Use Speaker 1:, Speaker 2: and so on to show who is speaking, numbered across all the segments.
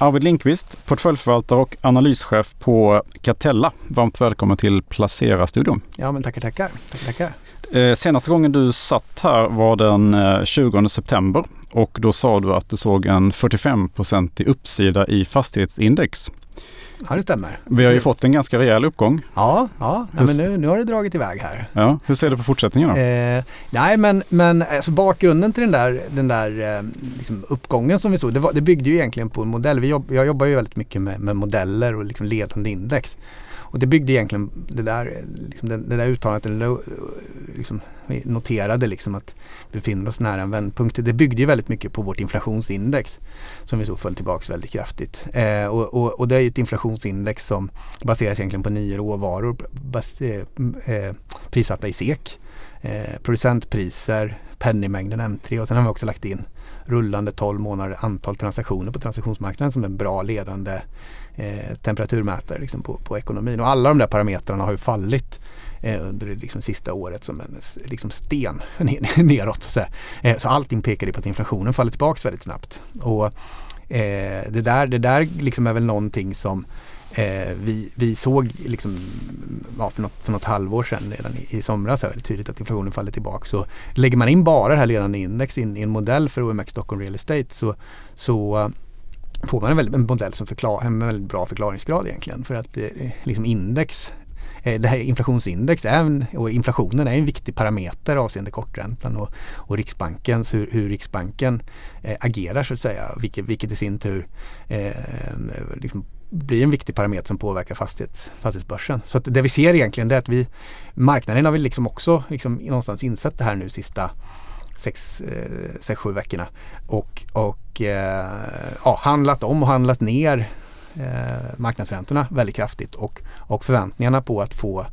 Speaker 1: Arvid Linkvist, portföljförvaltare och analyschef på Catella. Varmt välkommen till Placera-studion.
Speaker 2: Ja, men tackar, tackar. tackar, tackar.
Speaker 1: Eh, senaste gången du satt här var den 20 eh, september och då sa du att du såg en 45 i uppsida i fastighetsindex.
Speaker 2: Ja, det stämmer.
Speaker 1: Vi har ju fått en ganska rejäl uppgång.
Speaker 2: Ja, ja, ja men nu, nu har det dragit iväg här.
Speaker 1: Ja, hur ser du på fortsättningen då?
Speaker 2: Eh, nej, men, men alltså bakgrunden till den där, den där eh, liksom uppgången som vi såg, det, var, det byggde ju egentligen på en modell. Vi jobb, jag jobbar ju väldigt mycket med, med modeller och liksom ledande index. Och det byggde egentligen det där, liksom det, det där uttalandet, eh, liksom, vi noterade liksom att vi befinner oss nära en vändpunkt. Det byggde ju väldigt mycket på vårt inflationsindex som vi så föll tillbaka väldigt kraftigt. Eh, och, och, och, det är ju ett inflationsindex som baseras egentligen på nio råvaror bas, eh, eh, prissatta i SEK. Eh, producentpriser, penningmängden M3 och sen har vi också lagt in rullande 12 månader antal transaktioner på transaktionsmarknaden som en bra ledande eh, temperaturmätare liksom på, på ekonomin. Och alla de där parametrarna har ju fallit eh, under det liksom sista året som en liksom sten neråt. Så, eh, så allting pekade på att inflationen faller tillbaka väldigt snabbt. Och eh, det där, det där liksom är väl någonting som Eh, vi, vi såg liksom, ja, för, något, för något halvår sedan redan i, i somras väldigt tydligt att inflationen faller tillbaka. Så lägger man in bara det här ledande index in, i en modell för OMX Stockholm Real Estate så, så får man en, väldigt, en modell som förklar, en väldigt bra förklaringsgrad egentligen. För att eh, liksom index eh, det här inflationsindex är en, och inflationen är en viktig parameter avseende korträntan och, och Riksbankens, hur, hur Riksbanken eh, agerar så att säga. Vilket, vilket i sin tur eh, liksom blir en viktig parameter som påverkar fastighets, fastighetsbörsen. Så att det vi ser egentligen det är att vi, marknaden har väl liksom också liksom någonstans insett det här nu sista sex, eh, sex sju veckorna. Och, och eh, ja, handlat om och handlat ner eh, marknadsräntorna väldigt kraftigt och, och förväntningarna på att få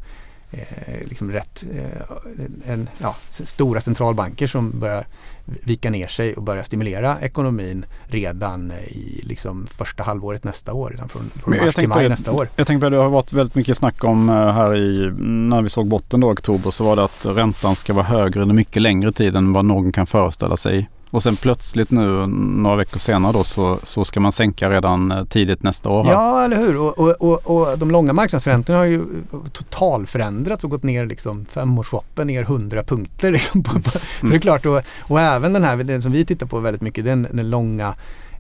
Speaker 2: eh, liksom rätt, eh, en, ja, stora centralbanker som börjar vika ner sig och börja stimulera ekonomin redan i liksom första halvåret nästa år, redan från, från mars till maj nästa år.
Speaker 1: Jag tänker på det har varit väldigt mycket snack om eh, här i, när vi såg botten då i oktober så var det att räntan ska vara högre under mycket längre tid än vad någon kan föreställa sig. Och sen plötsligt nu några veckor senare då så, så ska man sänka redan eh, tidigt nästa år.
Speaker 2: Ja, eller hur. Och, och, och, och de långa marknadsräntorna har ju eh, totalförändrats och gått ner liksom femårsswappen ner 100 punkter. Liksom Mm. Så det är klart och, och även den här, den som vi tittar på väldigt mycket, den, den långa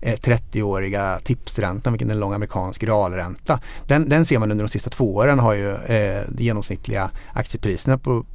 Speaker 2: Eh, 30-åriga tipsräntan, vilken är en lång amerikansk realränta. Den, den ser man under de sista två åren har ju eh, de genomsnittliga aktiepriserna på,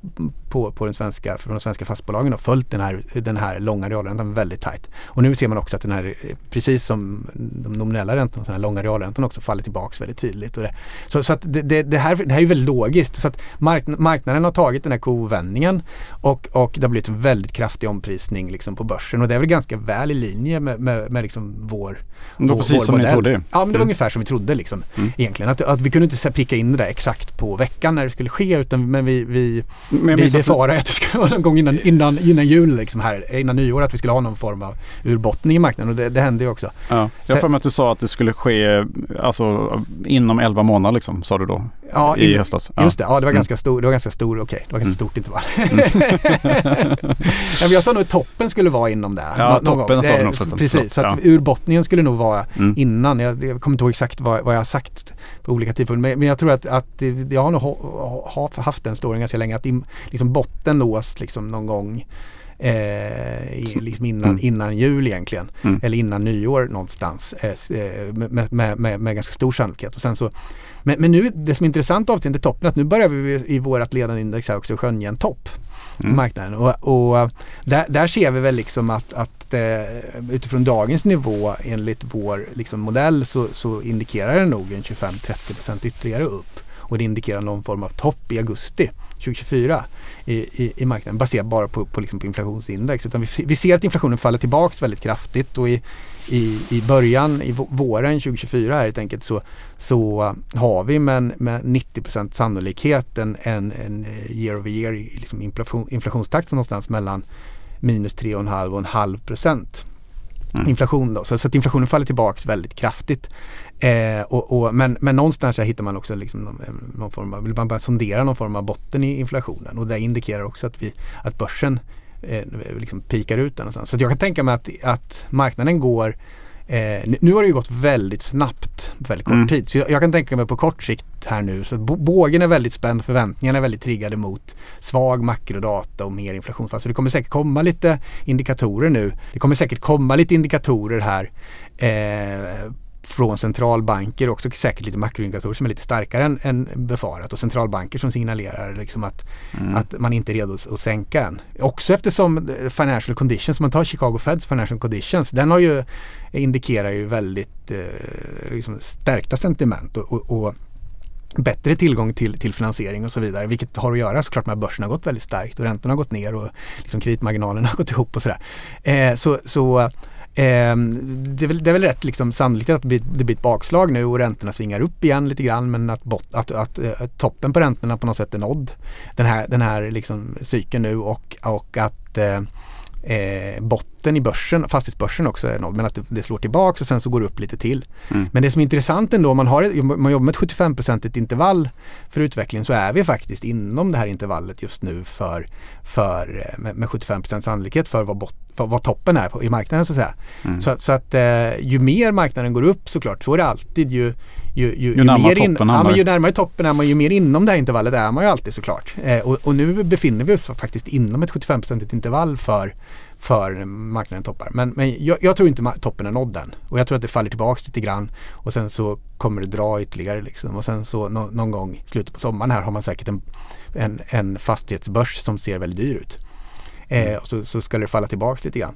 Speaker 2: på, på den svenska, för de svenska fastbolagen har följt den här, den här långa realräntan väldigt tajt. Och nu ser man också att den här, eh, precis som de nominella räntorna, den här långa realräntan också faller tillbaks väldigt tydligt. Och det, så så att det, det, det, här, det här är väldigt logiskt. Så att mark, marknaden har tagit den här kovändningen och, och det har blivit en väldigt kraftig omprisning liksom på börsen och det är väl ganska väl i linje med, med, med liksom vår
Speaker 1: Det var precis som modell. ni trodde. Ja,
Speaker 2: men det var mm. ungefär som vi trodde liksom. Mm. Egentligen. Att, att vi kunde inte pricka in det där exakt på veckan när det skulle ske utan men vi, vi, men vi befarade att det skulle vara någon gång innan, innan, innan jul liksom här, innan nyår att vi skulle ha någon form av urbottning i marknaden och det, det hände ju också.
Speaker 1: Ja. Jag har för mig att du sa att det skulle ske alltså, inom 11 månader liksom, sa du då?
Speaker 2: Ja,
Speaker 1: i in, höstas.
Speaker 2: Ja. Just det, ja det var mm. ganska stor, det var ganska stor, okej, okay, det var ganska mm. stort intervall. Mm. ja, jag sa nog att toppen skulle vara inom det.
Speaker 1: Ja, någon toppen sa du nog
Speaker 2: förstås. Precis, så att ja. Urbottningen skulle nog vara mm. innan. Jag, jag kommer inte ihåg exakt vad, vad jag har sagt på olika tidpunkter. Men, men jag tror att, att jag har nog ha, ha, haft den storyn ganska länge. Att in, liksom botten nås liksom någon gång Eh, liksom innan, mm. innan jul egentligen. Mm. Eller innan nyår någonstans. Eh, eh med, med, med, med, ganska stor sannolikhet. Och sen så, men, men nu, det som är intressant avseende toppen, att nu börjar vi i vårt ledande index här också skönja en topp mm. marknaden. Och, och där, där, ser vi väl liksom att, att eh, utifrån dagens nivå enligt vår liksom, modell så, så indikerar det nog en 25-30% ytterligare upp. Och det indikerar någon form av topp i augusti 2024 i, i, i marknaden baserat bara på, på, liksom på inflationsindex. Utan vi, vi ser att inflationen faller tillbaks väldigt kraftigt och i, i, i början, i våren 2024 här helt enkelt så, så har vi med, med 90 sannolikhet en, en, en year over year liksom inflation, inflationstakt någonstans mellan minus 3,5 och en halv procent. Mm. inflation. Då. Så, så, att inflationen faller tillbaks väldigt kraftigt. Eh, och, och, men, men någonstans här hittar man också liksom någon, någon form av, vill man bara sondera någon form av botten i inflationen och det indikerar också att, vi, att börsen eh, liksom pikar ut där någonstans. Så jag kan tänka mig att, att marknaden går Eh, nu har det ju gått väldigt snabbt, väldigt kort mm. tid. Så jag, jag, kan tänka mig på kort sikt här nu, så bågen är väldigt spänd, förväntningarna är väldigt triggade mot svag makrodata och mer inflationsfall. Så det kommer säkert komma lite indikatorer nu. Det kommer säkert komma lite indikatorer här eh, från centralbanker och också säkert lite makroindikatorer som är lite starkare än, än befarat och centralbanker som signalerar liksom att, mm. att man inte är redo att sänka än. Också eftersom financial conditions, man tar Chicago Feds financial conditions, den har ju, indikerar ju väldigt eh, liksom stärkta sentiment och, och, och bättre tillgång till, till finansiering och så vidare. Vilket har att göra såklart med att börsen har gått väldigt starkt och räntorna har gått ner och liksom kreditmarginalerna har gått ihop och sådär. Eh, så, så Eh, det, är väl, det, är väl, rätt liksom sannolikt att det blir, ett bakslag nu och räntorna svingar upp igen lite grann men att, bot, att, att, att toppen på räntorna på något sätt är nådd. Den här, den här liksom cykeln nu och, och att eh, eh, botten i börsen, fastighetsbörsen också är nådd men att det, det slår tillbaka och sen så går det upp lite till. Mm. Men det som är intressant ändå om man, har, man jobbar med ett 75-procentigt intervall för utveckling så är vi faktiskt inom det här intervallet just nu för, för eh, med, med 75% sannolikhet för vad, bot, vad, vad, toppen är på, i marknaden så att säga. Mm. Så, så, att eh, ju mer marknaden går upp såklart så är det alltid ju ju, ju, ju, närmare toppen in, ja, men ju närmare toppen är man ju mer inom det här intervallet är man ju alltid såklart. Eh, och, och, nu befinner vi oss faktiskt inom ett 75% intervall för för marknaden toppar. Men, men jag, jag, tror inte toppen är nådd än. Och jag tror att det faller tillbaka lite grann och sen så kommer det dra ytterligare liksom. Och sen så no, någon gång i slutet på sommaren här har man säkert en, en, en fastighetsbörs som ser väldigt dyr ut. Eh, mm. och så, så ska det falla tillbaka lite grann.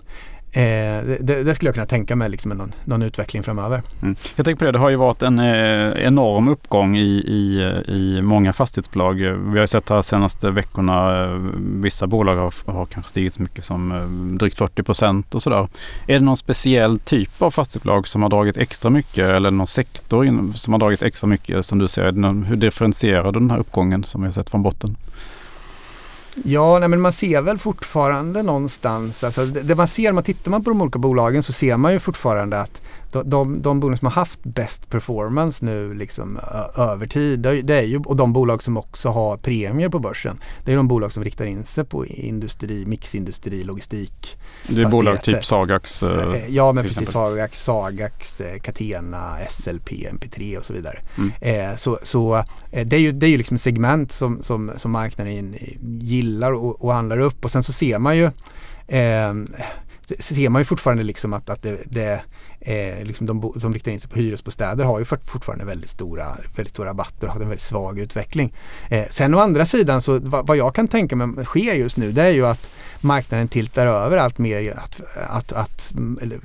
Speaker 2: Eh, det, det, skulle jag kunna tänka mig liksom någon, någon utveckling framöver.
Speaker 1: Mm. Jag tänker på det, det har ju varit en eh, enorm uppgång i, i, i många fastighetsbolag. Vi har sett här senaste veckorna, eh, vissa bolag har, har kanske stigit så mycket som eh, drygt 40 procent och sådär. Är det någon speciell typ av fastighetsbolag som har dragit extra mycket eller någon sektor in, som har dragit extra mycket som du ser? Hur differentierar du den här uppgången som vi har sett från botten?
Speaker 2: Ja, nej, men man ser väl fortfarande någonstans, alltså det, det man ser, man tittar man på de olika bolagen så ser man ju fortfarande att de, de, de bolag som har haft bäst performance nu liksom över tid, det, är ju, och de bolag som också har premier på börsen, det är de bolag som riktar in sig på industri, mixindustri, logistik.
Speaker 1: Det är bolag typ Sagax?
Speaker 2: Eh, eh ja, men precis. Exempel. Sagax, Sagax, eh, Catena, SLP, MP3 och så vidare. Mm. Eh, så så eh, det är ju, det är ju liksom segment som, som, som marknaden gillar och, och handlar upp och sen så ser man ju eh, ser man ju fortfarande liksom att, att det, det eh, liksom de som riktar in sig på hyresbostäder har ju fortfarande väldigt stora, väldigt stora rabatter och har en väldigt svag utveckling. Eh, sen å andra sidan så vad, vad, jag kan tänka mig sker just nu det är ju att marknaden tiltar över allt mer att, att, att mm, eller,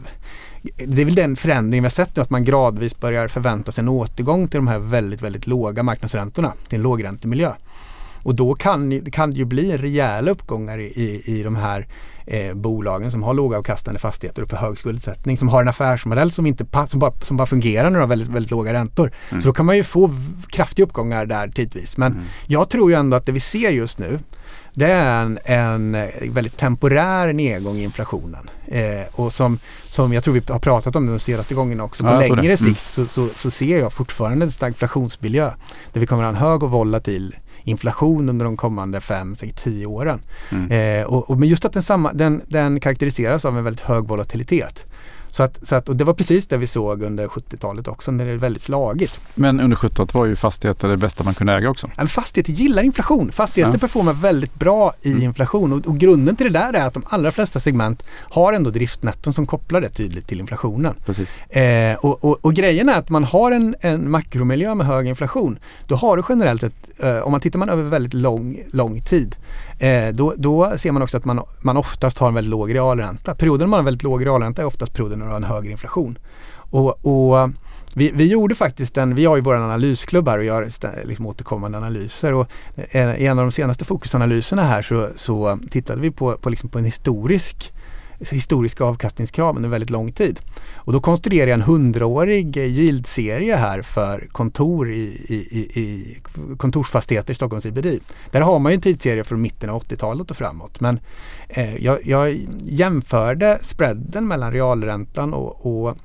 Speaker 2: det är väl den förändring vi har sett nu att man gradvis börjar förvänta sig en återgång till de här väldigt, väldigt låga marknadsräntorna till en lågräntemiljö. Och då kan, kan det ju bli rejäla uppgångar i, i, i de här eh, bolagen som har lågavkastande fastigheter och för hög skuldsättning som har en affärsmodell som, inte, som, bara, som bara fungerar när de har väldigt, väldigt låga räntor. Mm. Så då kan man ju få kraftiga uppgångar där tidvis. Men mm. jag tror ju ändå att det vi ser just nu det är en, en väldigt temporär nedgång i inflationen. Eh, och som, som jag tror vi har pratat om de senaste gångerna också. På ja, längre mm. sikt så, så, så, ser jag fortfarande en stagflationsmiljö där vi kommer att ha en hög och volatil inflation under de kommande fem, säkert tio åren. Mm. Eh, och, och, men just att den, samma, den, den karaktäriseras av en väldigt hög volatilitet. Så att, så att, och det var precis det vi såg under 70-talet också när det är väldigt slagigt.
Speaker 1: Men under 70-talet var ju fastigheter det bästa man kunde äga också.
Speaker 2: Men fastigheter gillar inflation. Fastigheter ja. performar väldigt bra i mm. inflation och, och, grunden till det där är att de allra flesta segment har ändå driftnetton som kopplar det tydligt till inflationen.
Speaker 1: Precis.
Speaker 2: Eh, och, och, och, grejen är att man har en, en makromiljö med hög inflation. Då har du generellt sett, eh, om man tittar man över väldigt lång, lång tid, eh, då, då ser man också att man, man oftast har en väldigt låg realränta. Perioden man har väldigt låg realränta är oftast perioden när du har en högre inflation. Och, och eh, vi, vi, gjorde faktiskt en, vi har ju vår analysklubb här och gör liksom återkommande analyser och i en av de senaste fokusanalyserna här så, så tittade vi på, på, liksom på en historisk historiska avkastningskrav under väldigt lång tid. Och då konstruerade jag en hundraårig eh, yield-serie här för kontor i, i, i, kontorsfastigheter i Stockholms IBD. Där har man ju en tidsserie från mitten av 80-talet och framåt. Men eh, jag, jag jämförde spreaden mellan realräntan och, och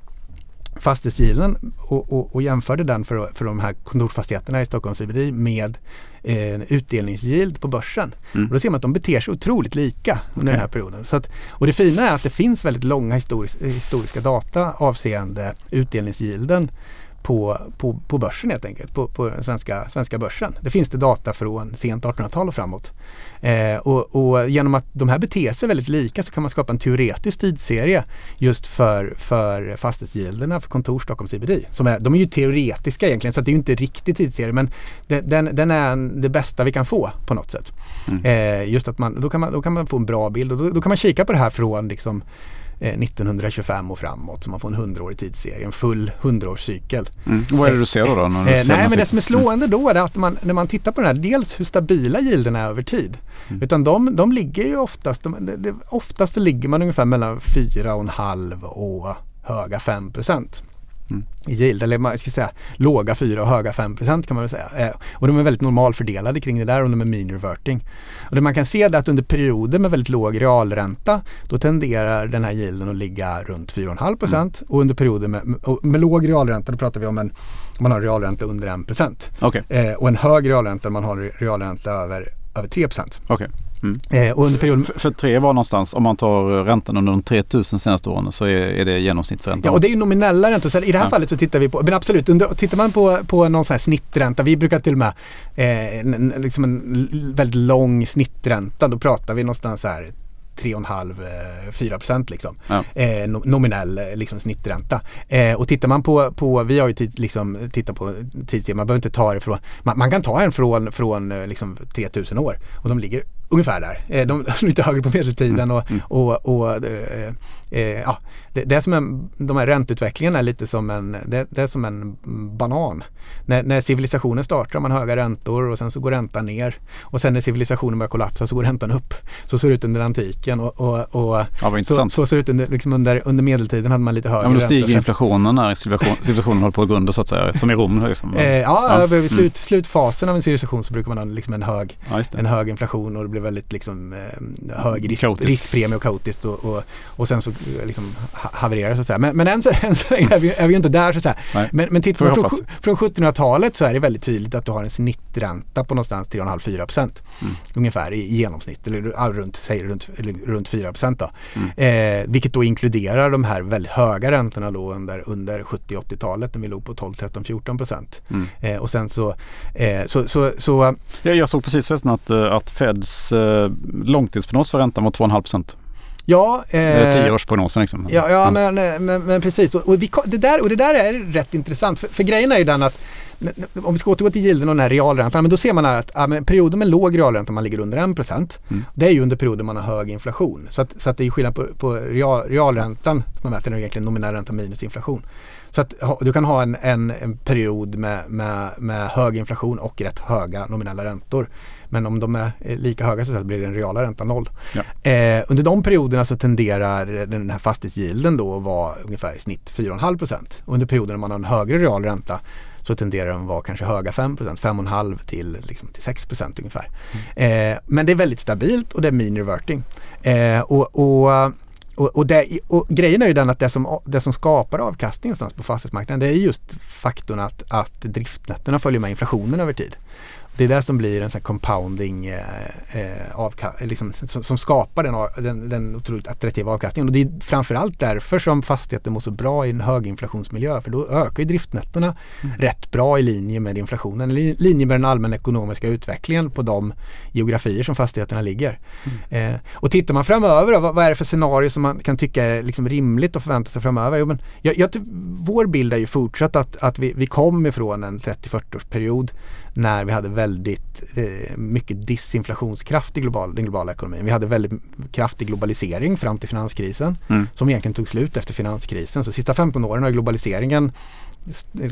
Speaker 2: fastighetsgilden och, och, och jämförde den för, för de här kontorsfastigheterna i Stockholms CBD med eh, utdelningsyield på börsen. Mm. Och då ser man att de beter sig otroligt lika under okay. den här perioden. Att, och det fina är att det finns väldigt långa historis, historiska data avseende utdelningsyielden på, på, på börsen helt enkelt, på, på svenska, svenska börsen. Det finns det data från sent 1800-tal och framåt. Eh, och, och, genom att de här beter sig väldigt lika så kan man skapa en teoretisk tidsserie just för, för fastighetsgilderna för kontor Stockholm CBD. Som är, de är ju teoretiska egentligen så det är ju inte riktig tidsserie men det, den, den är det bästa vi kan få på något sätt. Mm. Eh, just att man då, kan man, då kan man få en bra bild och då, då kan man kika på det här från liksom 1925 eh, och framåt så man får en 100-årig tidsserie, en full 100-årscykel.
Speaker 1: Mm. Vad är det du ser då? då när du
Speaker 2: eh, nej men det som är slående då är att man, när man tittar på den här, dels hur stabila gilderna är över tid. Mm. Utan de, de ligger ju oftast, de, det, oftast ligger man ungefär mellan 4,5 och höga 5 procent. Mm. i yield, eller man ska säga låga 4 och höga 5 kan man väl säga. Eh, och de är väldigt normalfördelade kring det där och de är mean reverting. Och det man kan se är att under perioder med väldigt låg realränta då tenderar den här yielden att ligga runt 4,5 mm. och under perioder med, med, låg realränta då pratar vi om en man har realränta under 1 okay. eh, och en hög realränta man har realränta över, över 3
Speaker 1: okay.
Speaker 2: Mm. Eh, och under perioden...
Speaker 1: för, för, tre var någonstans, om man tar räntan under de 3000 senaste åren så är, är det genomsnittsräntan.
Speaker 2: Ja och det är nominella räntor. Så I det här ja. fallet så tittar vi på, men absolut, under, tittar man på, på någon sån här snittränta, vi brukar till och med eh, en, liksom en väldigt lång snittränta, då pratar vi någonstans här 3,5-4 eh, procent liksom. Ja. Eh, nominell eh, liksom, snittränta. Eh, och tittar man på, på vi har ju tid, liksom, tittat på tidsserie, man behöver inte ta det från, man, man, kan ta en från, från liksom, 3000 år och de ligger ungefär där. Eh, de är lite högre på medeltiden mm. och, mm. och, och eh, eh, ja, det, det, är som en, de här ränteutvecklingen är lite som en, det, det är som en banan. När, när, civilisationen startar har man höga räntor och sen så går räntan ner. Och sen när civilisationen börjar kollapsa så går räntan upp. Så ser det ut under antiken och, och, och
Speaker 1: ja,
Speaker 2: så, så, ser det ut under, liksom under, under medeltiden hade man lite högre
Speaker 1: ja, men då stiger räntor. inflationen när civilisationen håller på att gå under så att säga, som i Rom. Liksom.
Speaker 2: Eh, ja, ja. vid slut, mm. slutfasen av en civilisation så brukar man ha liksom en, hög, ja, en hög inflation och det blir väldigt liksom, eh, hög risk, riskpremie och kaotiskt och, och, och sen så liksom havererar så att säga. Men, men än så, än så länge är vi, är vi inte där så att säga. Nej. Men, men tittar man från, från 1700-talet så är det väldigt tydligt att du har en snittränta på någonstans 3,5-4 procent. Mm. Ungefär i, i genomsnitt eller runt, säg, runt, runt 4 procent då. Mm. Eh, vilket då inkluderar de här väldigt höga räntorna då under, under 70-80-talet när vi låg på 12, 13, 14 procent. Mm. Eh, och sen så, eh, så, så, så
Speaker 1: ja, Jag såg precis förresten att, eh, att Feds eh, långtidsprognos för räntan var 2,5 procent.
Speaker 2: Ja,
Speaker 1: eh, Tioårsprognosen liksom.
Speaker 2: Ja, ja mm. men, men, men, precis. Och, och, vi, det där, och det där är rätt intressant. För, för grejen är ju den att om vi ska återgå till gilden och den här realräntan, men då ser man att ja, men perioder med låg realränta, man ligger under 1%. Mm. Det är ju under perioder man har hög inflation. Så att, så att det är skillnad på, på real, realräntan, man mäter den egentligen nominell ränta minus inflation. Så att du kan ha en, en, en period med, med, med hög inflation och rätt höga nominella räntor. Men om de är lika höga så blir den reala räntan noll. Ja. Eh, under de perioderna så tenderar den här fastighetsgilden då att vara ungefär i snitt 4,5 procent. Under perioder när man har en högre real ränta så tenderar den att vara kanske höga 5% 5,5 till, liksom, till 6% ungefär. Mm. Eh, men det är väldigt stabilt och det är mean reverting. Eh, och, och och, och, det, och, grejen är ju den att det som, det som skapar avkastning någonstans på fastighetsmarknaden det är just faktorn att, att driftnätterna följer med inflationen över tid. Det är det som blir en sån compounding eh, eh avka- liksom, som, som, skapar den, den, den otroligt attraktiva avkastningen. Och det är framförallt därför som fastigheter mår så bra i en höginflationsmiljö. För då ökar ju driftnettona mm. rätt bra i linje med inflationen. I linje med den allmänna ekonomiska utvecklingen på de geografier som fastigheterna ligger. Mm. Eh, och tittar man framöver då, vad, vad, är det för scenario som man kan tycka är liksom rimligt att förvänta sig framöver? Jo, men jag, jag, vår bild är ju fortsatt att, att vi, vi kom ifrån en 30-40 årsperiod när vi hade väldigt eh, mycket disinflationskraft i global, den globala ekonomin. Vi hade väldigt kraftig globalisering fram till finanskrisen mm. som egentligen tog slut efter finanskrisen. Så sista 15 åren har globaliseringen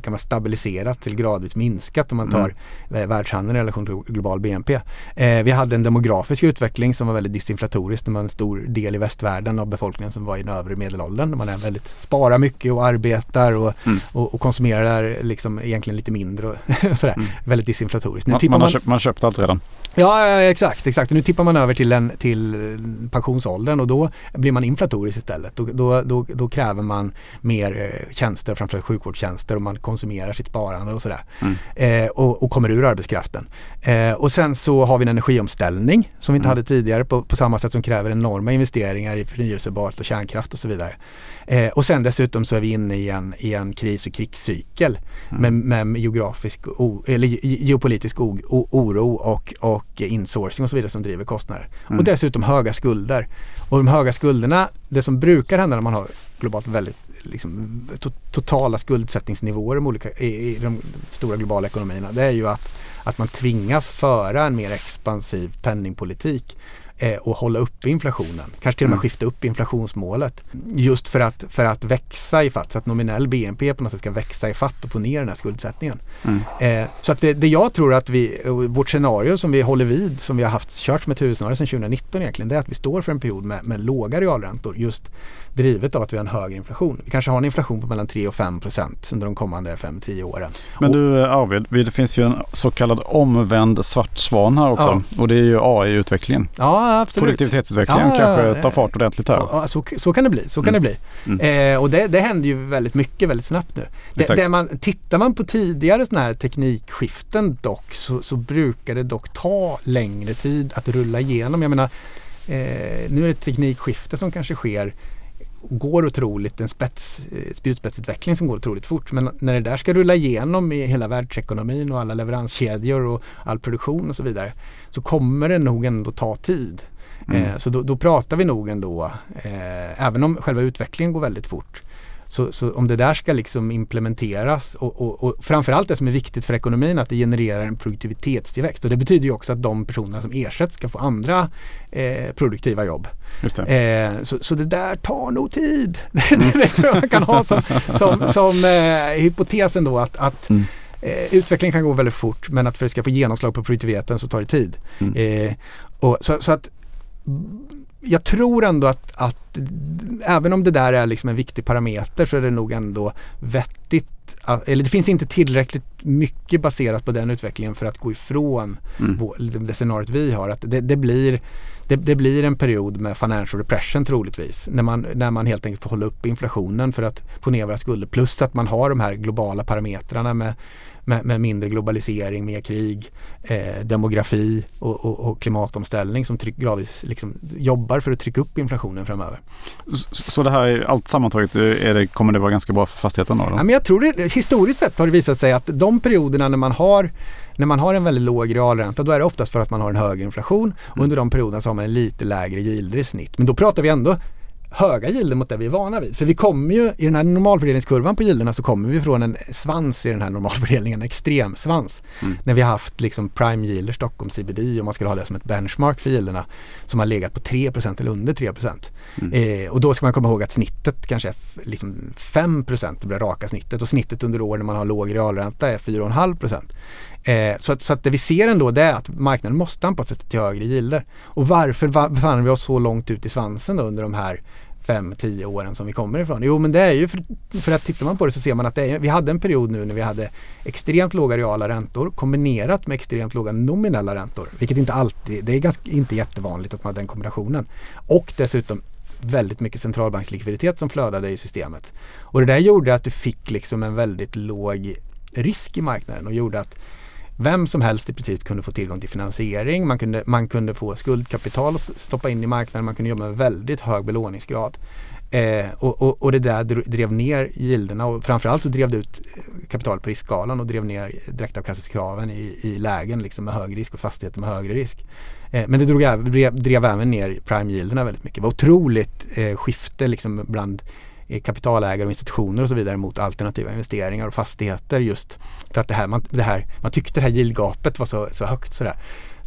Speaker 2: kan man stabiliserat till gradvis minskat om man tar mm. världshandeln i relation till global BNP. Eh, vi hade en demografisk utveckling som var väldigt disinflatorisk. Det var en stor del i västvärlden av befolkningen som var i den övre medelåldern. Man är väldigt, sparar mycket och arbetar och, mm. och, och, konsumerar liksom egentligen lite mindre och sådär. Mm. Väldigt disinflatoriskt.
Speaker 1: Nu man, man, har köpt, man har köpt allt redan.
Speaker 2: Ja, exakt, exakt. Nu tippar man över till, en, till pensionsåldern och då blir man inflatorisk istället. Då, då, då, då kräver man mer eh, tjänster, framförallt sjukvårdstjänster och man konsumerar sitt sparande och sådär. Mm. Eh, och, och, kommer ur arbetskraften. Eh, och sen så har vi en energiomställning som vi inte mm. hade tidigare på, på samma sätt som kräver enorma investeringar i förnyelsebart och kärnkraft och så vidare. Eh, och sen dessutom så är vi inne i en, i en kris och krigscykel mm. med, med geografisk o, eller geopolitisk o, o, oro och, och insourcing och så vidare som driver kostnader. Mm. Och dessutom höga skulder. Och de höga skulderna, det som brukar hända när man har globalt väldigt liksom, to, totala skuldsättningsnivåer i, olika, i, i de stora globala ekonomierna, det är ju att, att man tvingas föra en mer expansiv penningpolitik eh, och hålla uppe inflationen. Kanske till och med mm. skifta upp inflationsmålet. Just för att, för att växa i fatt, så att nominell BNP på något sätt ska växa i fatt och få ner den här skuldsättningen. Mm. Eh, så att det, det, jag tror att vi, vårt scenario som vi håller vid, som vi har haft kört som ett huvudscenario sedan 2019 egentligen, det är att vi står för en period med, med låga realräntor just drivet av att vi har en högre inflation. Vi kanske har en inflation på mellan 3 och 5 procent under de kommande 5-10 åren.
Speaker 1: Men du Arvid, det finns ju en så kallad omvänd svart svan här också ja. och det är ju AI-utvecklingen.
Speaker 2: Ja, absolut.
Speaker 1: Produktivitetsutvecklingen ja, kanske tar fart ordentligt här.
Speaker 2: Ja, så, så kan det bli. Så kan mm. det bli. Mm. Eh, och det, det händer ju väldigt mycket väldigt snabbt nu. Det, det man, tittar man på tidigare sådana här teknikskiften dock så, så brukar det dock ta längre tid att rulla igenom. Jag menar, eh, nu är det ett teknikskifte som kanske sker går otroligt, en spets, eh, spjutspetsutveckling som går otroligt fort. Men när det där ska rulla igenom i hela världsekonomin och alla leveranskedjor och all produktion och så vidare så kommer det nog ändå ta tid. Mm. Eh, så då, då, pratar vi nog ändå, eh, även om själva utvecklingen går väldigt fort, så, så, om det där ska liksom implementeras och, och, och framförallt det som är viktigt för ekonomin att det genererar en produktivitetstillväxt och det betyder ju också att de personerna som ersätts ska få andra eh, produktiva jobb. Eh, så, så, det där tar nog tid. Mm. det tror jag man kan ha som, som, som eh, hypotesen då att, att mm. Eh, utvecklingen kan gå väldigt fort men att för att det ska få genomslag på produktiviteten så tar det tid. Mm. Eh, och så, så, att jag tror ändå att, att även om det där är liksom en viktig parameter så är det nog ändå vettigt att, eller det finns inte tillräckligt mycket baserat på den utvecklingen för att gå ifrån mm. vår, det scenariot vi har. Att det, det blir, det, det, blir en period med financial repression troligtvis. När man, när man helt enkelt får hålla upp inflationen för att få ner våra skulder. Plus att man har de här globala parametrarna med med, med mindre globalisering, mer krig, eh, demografi och, och, och, klimatomställning som tryck, gradvis liksom jobbar för att trycka upp inflationen framöver.
Speaker 1: Så, så det här allt sammantaget, är det, kommer det vara ganska bra för fastigheten då? då?
Speaker 2: Ja, men jag tror det, historiskt sett har det visat sig att de perioderna när man har när man har en väldigt låg realränta då är det oftast för att man har en högre inflation. Och mm. under de perioderna så har man en lite lägre yielder i snitt. Men då pratar vi ändå höga gilder mot det vi är vana vid. För vi kommer ju i den här normalfördelningskurvan på gilderna så kommer vi från en svans i den här normalfördelningen, en extremsvans. Mm. När vi har haft liksom prime yielder, Stockholm CBD om man skulle ha det som ett benchmark för gilderna som har legat på 3% eller under 3 mm. eh, Och då ska man komma ihåg att snittet kanske är liksom 5 det blir raka snittet och snittet under år när man har låg realränta är 4,5 Eh, så, att, så att det vi ser ändå det är att marknaden måste anpassa sig till högre gilder. Och varför var, befann vi oss så långt ut i svansen då under de här 5-10 åren som vi kommer ifrån? Jo men det är ju för, för att tittar man på det så ser man att är, vi hade en period nu när vi hade extremt låga reala räntor kombinerat med extremt låga nominella räntor. Vilket inte alltid, det är ganska, inte jättevanligt att man har den kombinationen. Och dessutom väldigt mycket centralbankslikviditet som flödade i systemet. Och det där gjorde att du fick liksom en väldigt låg risk i marknaden och gjorde att vem som helst i princip kunde få tillgång till finansiering. Man kunde, man kunde få skuldkapital att stoppa in i marknaden. Man kunde jobba med väldigt hög belåningsgrad. Eh, och, och, och, det där drev ner gilderna och framförallt så drev det ut eh, kapital på riskskalan och drev ner direktavkastningskraven i, i lägen liksom med hög risk och fastigheter med högre risk. Eh, men det drog, drev, drev även ner prime-yielderna väldigt mycket. Det var otroligt eh, skifte liksom bland Eh, kapitalägare och institutioner och så vidare mot alternativa investeringar och fastigheter just för att det här, man, det här, man tyckte det här yieldgapet var så, så högt sådär.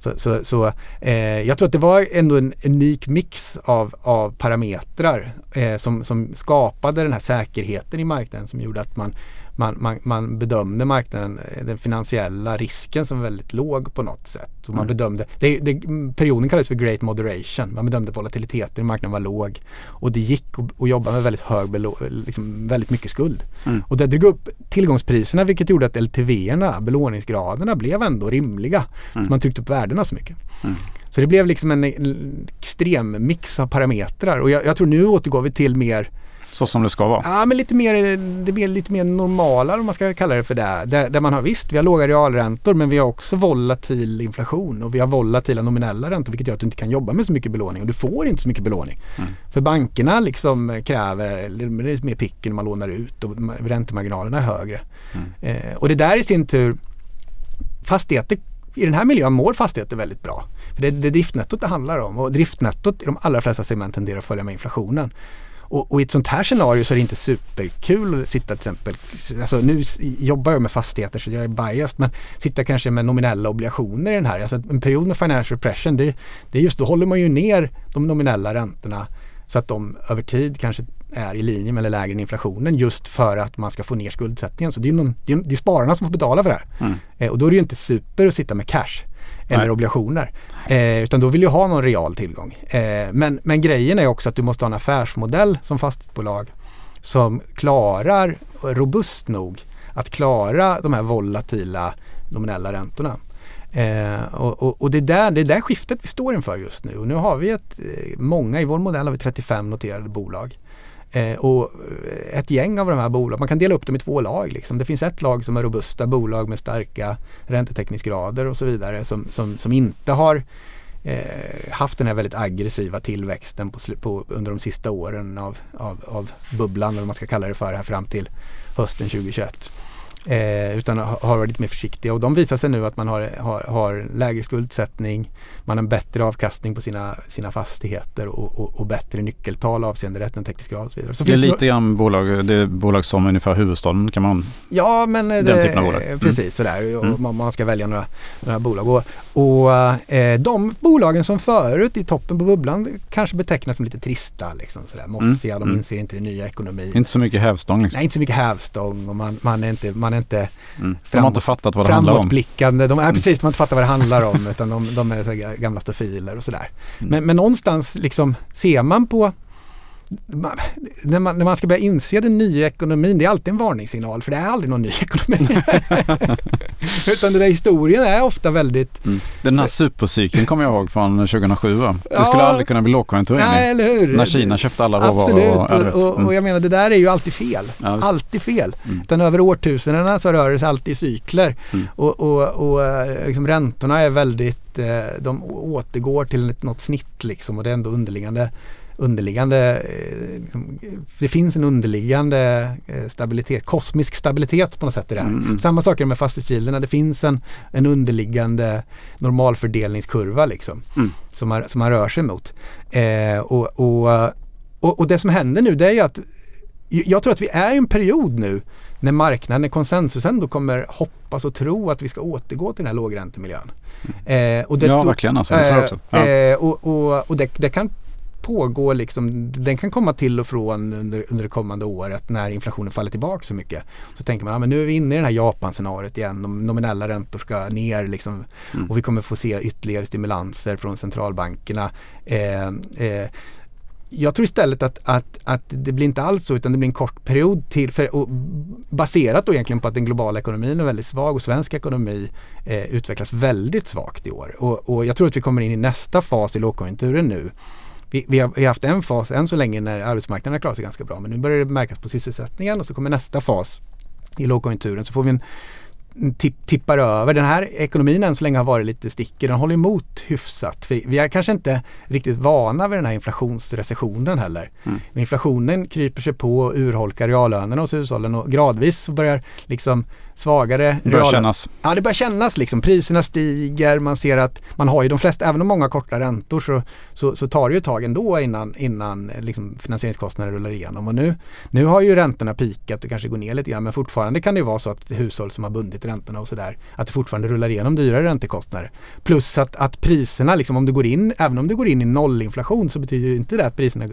Speaker 2: Så, så, så eh, jag tror att det var ändå en unik mix av, av parametrar eh, som, som skapade den här säkerheten i marknaden som gjorde att man, man, man, man bedömde marknaden, eh, den finansiella risken som väldigt låg på något sätt. Och man
Speaker 1: Mm.
Speaker 2: bedömde, det, det, perioden kallades för great moderation. Man bedömde volatiliteten i marknaden var låg och det gick att, att jobba med väldigt hög, liksom väldigt mycket skuld.
Speaker 1: Mm.
Speaker 2: Och det drog upp tillgångspriserna vilket gjorde att LTV-erna, belåningsgraderna blev ändå rimliga.
Speaker 1: Mm.
Speaker 2: Man tryckte upp värdena så mycket.
Speaker 1: Mm.
Speaker 2: Så det blev liksom en, en extrem mix av parametrar och jag, jag tror nu återgår vi till mer
Speaker 1: Så som det ska vara.
Speaker 2: Ja, men lite mer, det blir lite mer normala om man ska kalla det för det. Där, där man har visst, vi har låga realräntor men vi har också volatil inflation och vi har volatila nominella räntor vilket gör att du inte kan jobba med så mycket belåning och du får inte så mycket belåning.
Speaker 1: Mm.
Speaker 2: För bankerna liksom kräver, det är mer picken när man lånar ut och ma- räntemarginalerna är högre.
Speaker 1: Mm.
Speaker 2: Eh, och det där i sin tur, fastigheter, i den här miljön mår fastigheter väldigt bra. För det är det är driftnettot det handlar om och driftnettot i de allra flesta segment tenderar att följa med inflationen. Och, och i ett sånt här scenario så är det inte superkul att sitta till exempel, alltså nu jobbar jag med fastigheter så jag är biased, men sitta kanske med nominella obligationer i den här. Alltså en period med financial repression, det, det är just då håller man ju ner de nominella räntorna så att de över tid kanske är i linje med eller lägre än inflationen just för att man ska få ner skuldsättningen. Så det är någon, det är, det är spararna som får betala för det här.
Speaker 1: Mm.
Speaker 2: Eh, och då är det ju inte super att sitta med cash eller
Speaker 1: Nej.
Speaker 2: obligationer. Eh, utan då vill du ha någon real tillgång. Eh, men, men grejen är också att du måste ha en affärsmodell som fastighetsbolag som klarar, robust nog, att klara de här volatila nominella räntorna. Eh, och och, och det, är där, det är där skiftet vi står inför just nu. Och nu har vi ett, eh, många, i vår modell har vi 35 noterade bolag. Eh, och eh, ett gäng av de här bolagen, man kan dela upp dem i två lag. Liksom. Det finns ett lag som är robusta bolag med starka räntetäckningsgrader och så vidare som, som, som inte har eh, haft den här väldigt aggressiva tillväxten på, på, under de sista åren av, av, av bubblan, eller vad man ska kalla det för, här fram till hösten 2021. Eh, utan ha- har varit lite mer försiktiga och de visar sig nu att man har, har, har lägre skuldsättning, man har en bättre avkastning på sina, sina fastigheter och, och, och bättre nyckeltal avseende räntetäckningsgrad och så vidare. Så
Speaker 1: Det är lite grann bolag, det är bolag som ungefär huvudstaden kan man.
Speaker 2: Ja, men eh,
Speaker 1: Den
Speaker 2: det,
Speaker 1: typen av bolag. Mm.
Speaker 2: Precis, sådär. Och
Speaker 1: Mm.
Speaker 2: man, man ska välja några, några bolag. Och, och eh, de bolagen som förut i toppen på bubblan kanske betecknas som lite trista, liksom sådär, mossiga. De
Speaker 1: Mm.
Speaker 2: inser inte den nya ekonomin.
Speaker 1: Inte så mycket hävstång liksom.
Speaker 2: Nej, inte så mycket hävstång och man, man är inte, man är inte
Speaker 1: Mm. De har inte fattat vad det handlar om.
Speaker 2: De är
Speaker 1: Mm.
Speaker 2: precis, de har inte fattat vad det handlar om utan de, de är gamla stofiler och sådär.
Speaker 1: Mm.
Speaker 2: Men, men någonstans liksom ser man på när, man, när man ska börja inse den nya ekonomin, det är alltid en varningssignal för det är aldrig någon ny ekonomi. Utan den där historien är ofta väldigt,
Speaker 1: Mm. Den här supercykeln kommer jag ihåg från 2007 va? Det
Speaker 2: Ja.
Speaker 1: skulle aldrig kunna bli lågkonjunktur
Speaker 2: nej eller hur?
Speaker 1: När Kina köpte alla råvaror.
Speaker 2: Absolut,
Speaker 1: och,
Speaker 2: och,
Speaker 1: Mm.
Speaker 2: och jag menar det där är ju alltid fel.
Speaker 1: Ja,
Speaker 2: alltid fel.
Speaker 1: Mm.
Speaker 2: Utan över årtusendena så rör det sig alltid i cykler.
Speaker 1: Mm.
Speaker 2: Och, och, och eh, liksom räntorna är väldigt, eh, de återgår till något snitt liksom och det är ändå underliggande underliggande, eh, det finns en underliggande eh, stabilitet, kosmisk stabilitet på något sätt i det här.
Speaker 1: Mm, mm.
Speaker 2: Samma sak är med fastighetsgilderna, det finns en, en underliggande normalfördelningskurva liksom
Speaker 1: Mm.
Speaker 2: som, man, som man rör sig mot. Eh, och, och, och, och det som händer nu det är ju att jag tror att vi är i en period nu när marknaden, konsensus ändå kommer hoppas och tro att vi ska återgå till den här lågräntemiljön. Eh, och det,
Speaker 1: Ja,
Speaker 2: då-
Speaker 1: verkligen alltså. Det tror jag också. Ja.
Speaker 2: Eh, och och, och det, det kan pågå liksom, den kan komma till och från under, under det kommande året när inflationen faller tillbaka så mycket. Så tänker man, ja, men nu är vi inne i det här Japan-scenariot igen, de nominella räntor ska ner liksom,
Speaker 1: Mm.
Speaker 2: och vi kommer få se ytterligare stimulanser från centralbankerna. Eh, eh, jag tror istället att, att, att det blir inte alls så utan det blir en kort period till. För, och baserat då egentligen på att den globala ekonomin är väldigt svag och svensk ekonomi eh, utvecklas väldigt svagt i år. Och, och jag tror att vi kommer in i nästa fas i lågkonjunkturen nu. Vi, vi, har, vi har haft en fas än så länge när arbetsmarknaden har klarat sig ganska bra men nu börjar det märkas på sysselsättningen och så kommer nästa fas i lågkonjunkturen så får vi en tipp, tippar över. Den här ekonomin än så länge har varit lite stickig. Den håller emot hyfsat. Vi, vi är kanske inte riktigt vana vid den här inflationsrecessionen heller.
Speaker 1: Mm.
Speaker 2: Inflationen kryper sig på och urholkar reallönerna hos hushållen och gradvis så börjar liksom svagare
Speaker 1: Det börjar kännas.
Speaker 2: Ja, det börjar kännas liksom. Priserna stiger, man ser att man har ju de flesta, även om många korta räntor så, så, så tar det ju ett tag ändå innan, innan liksom finansieringskostnader rullar igenom. Och nu, nu har ju räntorna pikat och kanske går ner lite grann men fortfarande kan det ju vara så att hushåll som har bundit räntorna och sådär att det fortfarande rullar igenom dyrare räntekostnader. Plus att, att priserna, liksom om du går in, även om du går in i nollinflation så betyder inte det att priserna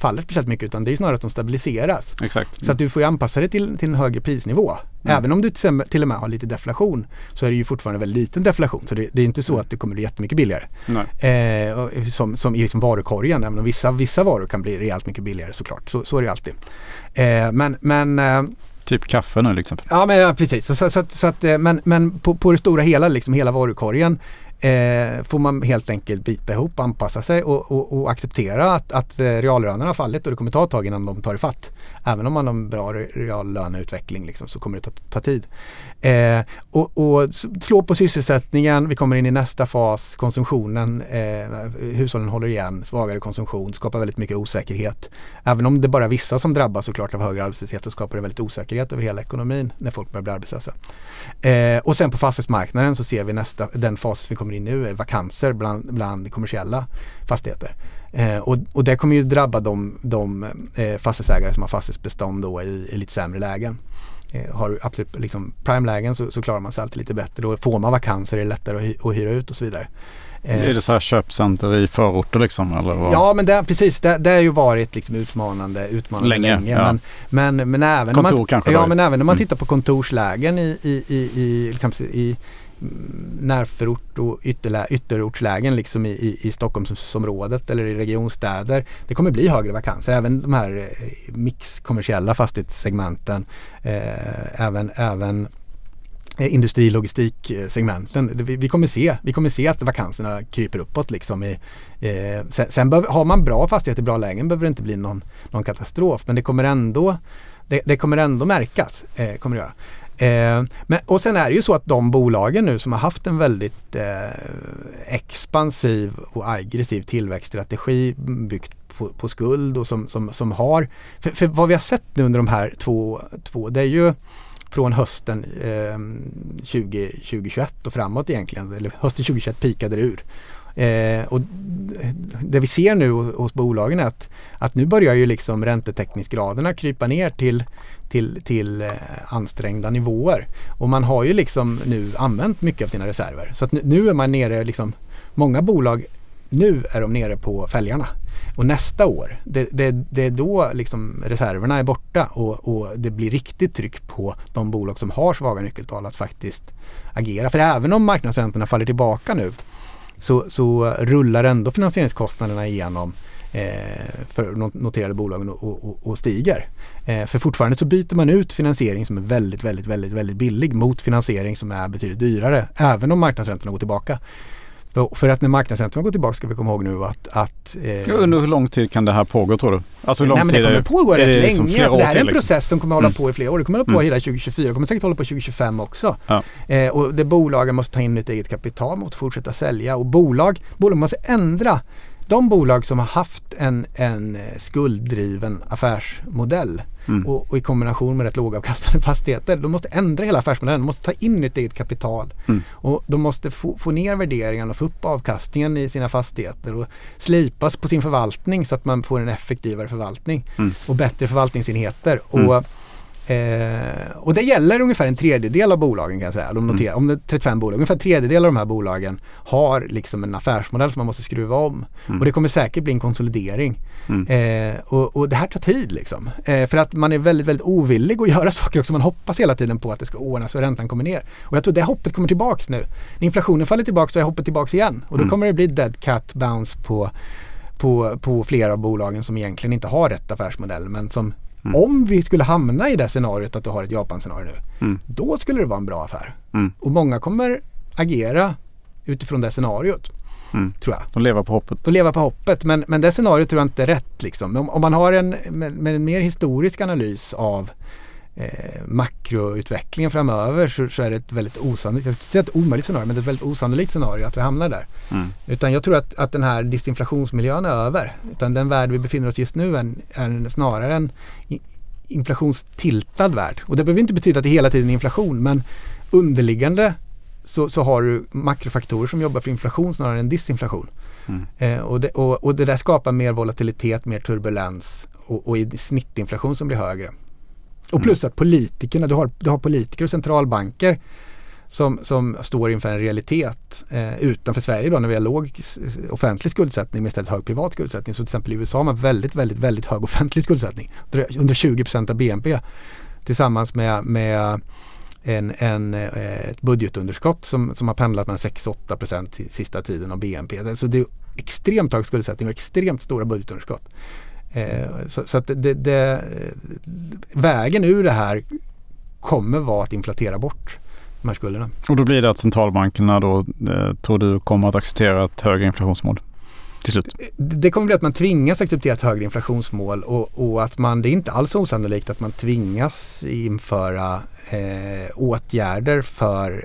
Speaker 2: faller speciellt mycket utan det är snarare att de stabiliseras.
Speaker 1: Exakt.
Speaker 2: Så att du får ju anpassa dig till, till en högre prisnivå. Mm. Även om du till, och med har lite deflation så är det ju fortfarande väldigt liten deflation. Så det, det är inte så mm. att det kommer bli jättemycket billigare. Eh, som, som i liksom varukorgen, även om vissa, vissa varor kan bli rejält mycket billigare såklart. Så, så är det alltid. Eh, men, men eh,
Speaker 1: Typ kaffe nu till exempel.
Speaker 2: Ja men ja, precis. Så, så, så, så att, eh, men men på, på det stora hela, liksom hela varukorgen eh, får man helt enkelt bita ihop, anpassa sig och, och, och acceptera att, att eh, reallönerna har fallit och det kommer ta ett tag innan de tar ifatt. Även om man har en bra reallöneutveckling liksom, så kommer det ta, ta tid. Eh, och, och, slå på sysselsättningen, vi kommer in i nästa fas, konsumtionen, eh, hushållen håller igen, svagare konsumtion, skapar väldigt mycket osäkerhet. Även om det bara är vissa som drabbas såklart av högre arbetslöshet så skapar det väldigt osäkerhet över hela ekonomin när folk börjar bli arbetslösa. Eh, och sen på fastighetsmarknaden så ser vi nästa, den fas vi kommer in i nu är vakanser bland, bland kommersiella fastigheter. Eh, och, och det kommer ju drabba de, de eh, fastighetsägare som har fastighetsbestånd då i, i lite sämre lägen. Eh, har du absolut liksom prime-lägen så, så, klarar man sig alltid lite bättre. Då får man vakanser är det lättare att, hy att hyra ut och så vidare.
Speaker 1: Eh, är det så här köpcenter i förorter liksom? Eller vad?
Speaker 2: Ja men det, precis, det, det har ju varit liksom utmanande, utmanande länge. länge. Ja. Men, men, men även
Speaker 1: Kontor
Speaker 2: man,
Speaker 1: kanske?
Speaker 2: Ja men även när man mm. tittar på kontorslägen i, i, i, i, liksom, i närförort och ytterlä, ytterortslägen liksom i, i, i Stockholmsområdet eller i regionstäder. Det kommer bli högre vakanser. Även de här eh, mixkommersiella fastighetssegmenten. Eh, även, även eh, industrilogistiksegmenten. Vi, vi, kommer se, vi kommer se att vakanserna kryper uppåt. Liksom i, eh, sen sen har man bra fastigheter i bra lägen behöver det inte bli någon, någon katastrof. Men det kommer ändå det, det kommer ändå märkas. Eh, kommer det göra. Eh, men, och sen är det ju så att de bolagen nu som har haft en väldigt eh, expansiv och aggressiv tillväxtstrategi byggt på, på skuld och som, som, som har, för, för, vad vi har sett nu under de här två, två det är ju från hösten eh, 20, 2021 och framåt egentligen, eller hösten 2021 pikade det ur. Eh, och det vi ser nu hos, hos bolagen är att, att nu börjar ju liksom räntetäckningsgraderna krypa ner till, till, till eh, ansträngda nivåer. Och man har ju liksom nu använt mycket av sina reserver. Så att nu, nu är man nere, liksom, många bolag, nu är de nere på fälgarna. Och nästa år, det, det, det är då liksom reserverna är borta och, och, det blir riktigt tryck på de bolag som har svaga nyckeltal att faktiskt agera. För även om marknadsräntorna faller tillbaka nu så, så rullar ändå finansieringskostnaderna igenom för noterade bolagen och, och, och stiger. Eh, för fortfarande så byter man ut finansiering som är väldigt, väldigt, väldigt, väldigt billig mot finansiering som är betydligt dyrare. Även om marknadsräntorna går tillbaka. För att när marknadsräntorna går tillbaka ska vi komma ihåg nu att... att
Speaker 1: eh, Under hur lång tid kan det här pågå tror du?
Speaker 2: Alltså hur lång nej, men det kommer pågå rätt länge. Liksom för det här är en liksom? process som kommer hålla mm. på i flera år. Det kommer hålla på mm. hela 2024. Det kommer säkert hålla på 2025 också. Ja. Eh, och det bolagen måste ta in ett eget kapital, måste fortsätta sälja och bolag, bolag måste ändra de bolag som har haft en, en skulddriven affärsmodell mm. och, och, i kombination med rätt lågavkastande fastigheter. De måste ändra hela affärsmodellen. De måste ta in ett eget kapital. Mm. Och de måste få, få ner värderingen och få upp avkastningen i sina fastigheter och slipas på sin förvaltning så att man får en effektivare förvaltning mm. och bättre förvaltningsenheter. Och mm. Eh, och det gäller ungefär en tredjedel av bolagen kan jag säga. De noterar, mm. Om det är 35 bolag, ungefär en tredjedel av de här bolagen har liksom en affärsmodell som man måste skruva om. Mm. Och det kommer säkert bli en konsolidering. Mm. Eh, och, och, det här tar tid liksom. Eh, för att man är väldigt, väldigt ovillig att göra saker också. Man hoppas hela tiden på att det ska ordnas och räntan kommer ner. Och jag tror det hoppet kommer tillbaks nu. När inflationen faller tillbaks så är hoppet tillbaks igen. Och då mm. kommer det bli dead cat bounce på på, på flera av bolagen som egentligen inte har rätt affärsmodell men som Mm. Om vi skulle hamna i det scenariot att du har ett Japan-scenario nu. Mm. Då skulle det vara en bra affär. Mm. Och många kommer agera utifrån det scenariot. Mm. Tror jag.
Speaker 1: De lever på hoppet.
Speaker 2: De lever på hoppet. Men, men det scenariot tror jag inte är rätt. Liksom. Om, om man har en, med, med en mer historisk analys av eh, makroutvecklingen framöver så, så, är det ett väldigt osannolikt, jag ska säga ett omöjligt scenario, men det är ett väldigt osannolikt scenario att vi hamnar där. Mm. Utan jag tror att, att den här disinflationsmiljön är över. Utan den värld vi befinner oss just nu är, är snarare en inflationstiltad värld. Och det behöver inte betyda att det hela tiden är inflation men underliggande så, så har du makrofaktorer som jobbar för inflation snarare än disinflation. Mm. Eh, och, det, och, och, det där skapar mer volatilitet, mer turbulens och, och snittinflation som blir högre. Och mm. plus att politikerna, du har, du har politiker och centralbanker som, som står inför en realitet eh, utanför Sverige då när vi har låg offentlig skuldsättning med istället hög privat skuldsättning. Så till exempel i USA har man väldigt, väldigt, väldigt hög offentlig skuldsättning. Under 20% av BNP tillsammans med, med en, en, eh, ett budgetunderskott som, som har pendlat mellan 6-8 procent sista tiden av BNP. Så det är extremt hög skuldsättning och extremt stora budgetunderskott. Eh, så, så, att det, det, vägen ur det här kommer vara att inflatera bort de här skulderna.
Speaker 1: Och då blir det att centralbankerna då eh, tror du kommer att acceptera ett högre inflationsmål? Till slut.
Speaker 2: Det kommer bli att man tvingas acceptera ett högre inflationsmål och, och att man, det är inte alls osannolikt att man tvingas införa eh, åtgärder för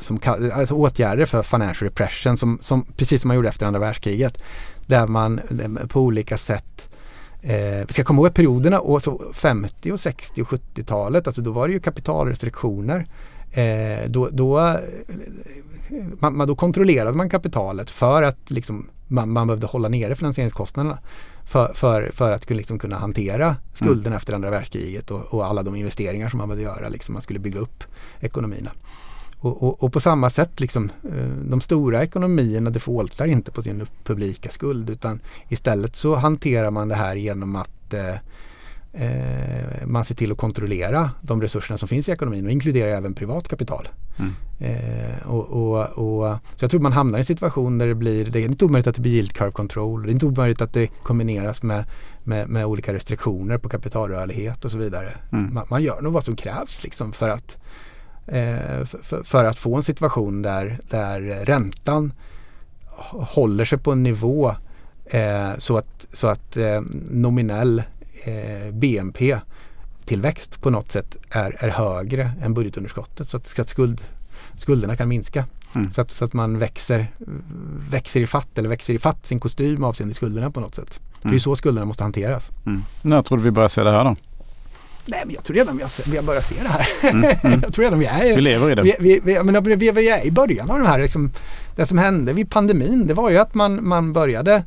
Speaker 2: som, alltså åtgärder för financial repression som, som, precis som man gjorde efter andra världskriget. Där man eh, på olika sätt Eh, vi ska komma ihåg perioderna, och så 50 och 60 och 70-talet, alltså då var det ju kapitalrestriktioner. Eh, då, då, man, man, då kontrollerade man kapitalet för att liksom, man, man behövde hålla nere finansieringskostnaderna. För, för, för att liksom kunna hantera skulden mm. efter andra världskriget och, och, alla de investeringar som man behövde göra. Liksom, man skulle bygga upp ekonomierna. Och, och, och, på samma sätt, liksom, eh, de stora ekonomierna defaultar inte på sin publika skuld utan istället så hanterar man det här genom att eh, eh, man ser till att kontrollera de resurserna som finns i ekonomin och inkluderar även privat kapital. Mm. Eh, och, och, så jag tror man hamnar i en situation där det blir, det är inte omöjligt att det blir yield curve control, det är inte omöjligt att det kombineras med, med, med olika restriktioner på kapitalrörlighet och så vidare. Mm. Man, man, gör nog vad som krävs liksom för att för, för, att få en situation där, där räntan håller sig på en nivå eh, så att, så att eh, nominell eh, BNP tillväxt på något sätt är, är högre än budgetunderskottet så att, så att skuld, skulderna kan minska. Mm. Så, att, så att man växer, växer i fatt eller växer i fatt sin kostym avseende skulderna på något sätt. Mm. Det är så skulderna måste hanteras.
Speaker 1: Mm. När tror du vi börjar se det här då?
Speaker 2: Nej men jag tror redan vi har, vi har börjat se det här. Mm, mm. jag tror redan vi är
Speaker 1: Vi lever i det.
Speaker 2: Vi, vi, vi, men vi, vi är i början av det här. Liksom, det som hände vid pandemin det var ju att man, man började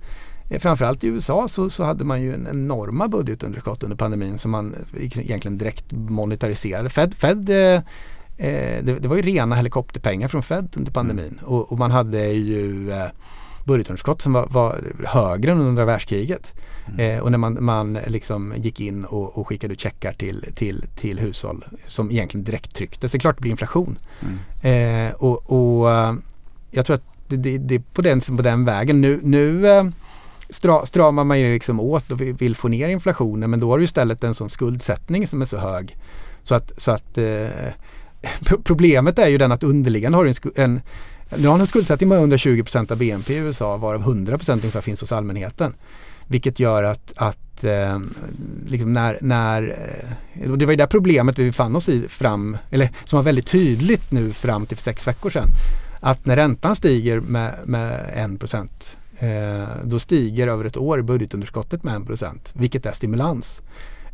Speaker 2: eh, Framförallt i USA så, så hade man ju en enorma budgetunderskott under pandemin som man egentligen direkt monetariserade. Fed, Fed eh, eh, det, det, var ju rena helikopterpengar från Fed under pandemin mm. och, och, man hade ju eh, budgetunderskott som var, var högre än under andra världskriget. Mm. Eh, och när man, man liksom gick in och, och skickade ut checkar till, till, till hushåll som egentligen direkt trycktes. Det är klart det blir inflation. Mm. Eh, och, och eh, jag tror att det, det, det, är på den, på den vägen. Nu, nu eh, stra, stramar man ju liksom åt och vill få ner inflationen men då har du istället en sån skuldsättning som är så hög. Så att, så att eh, problemet är ju den att underliggande har en, en nu har en skuldsättning med 120% av BNP i USA varav 100 ungefär finns hos allmänheten. Vilket gör att, att eh, liksom när, när eh, det var ju det problemet vi fann oss i fram, eller som var väldigt tydligt nu fram till sex veckor sedan. Att när räntan stiger med, med 1 eh, då stiger över ett år budgetunderskottet med 1% vilket är stimulans.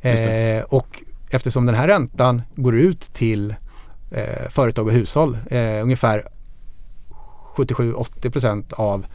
Speaker 2: Eh, och eftersom den här räntan går ut till eh, företag och hushåll, eh, ungefär 77-80 av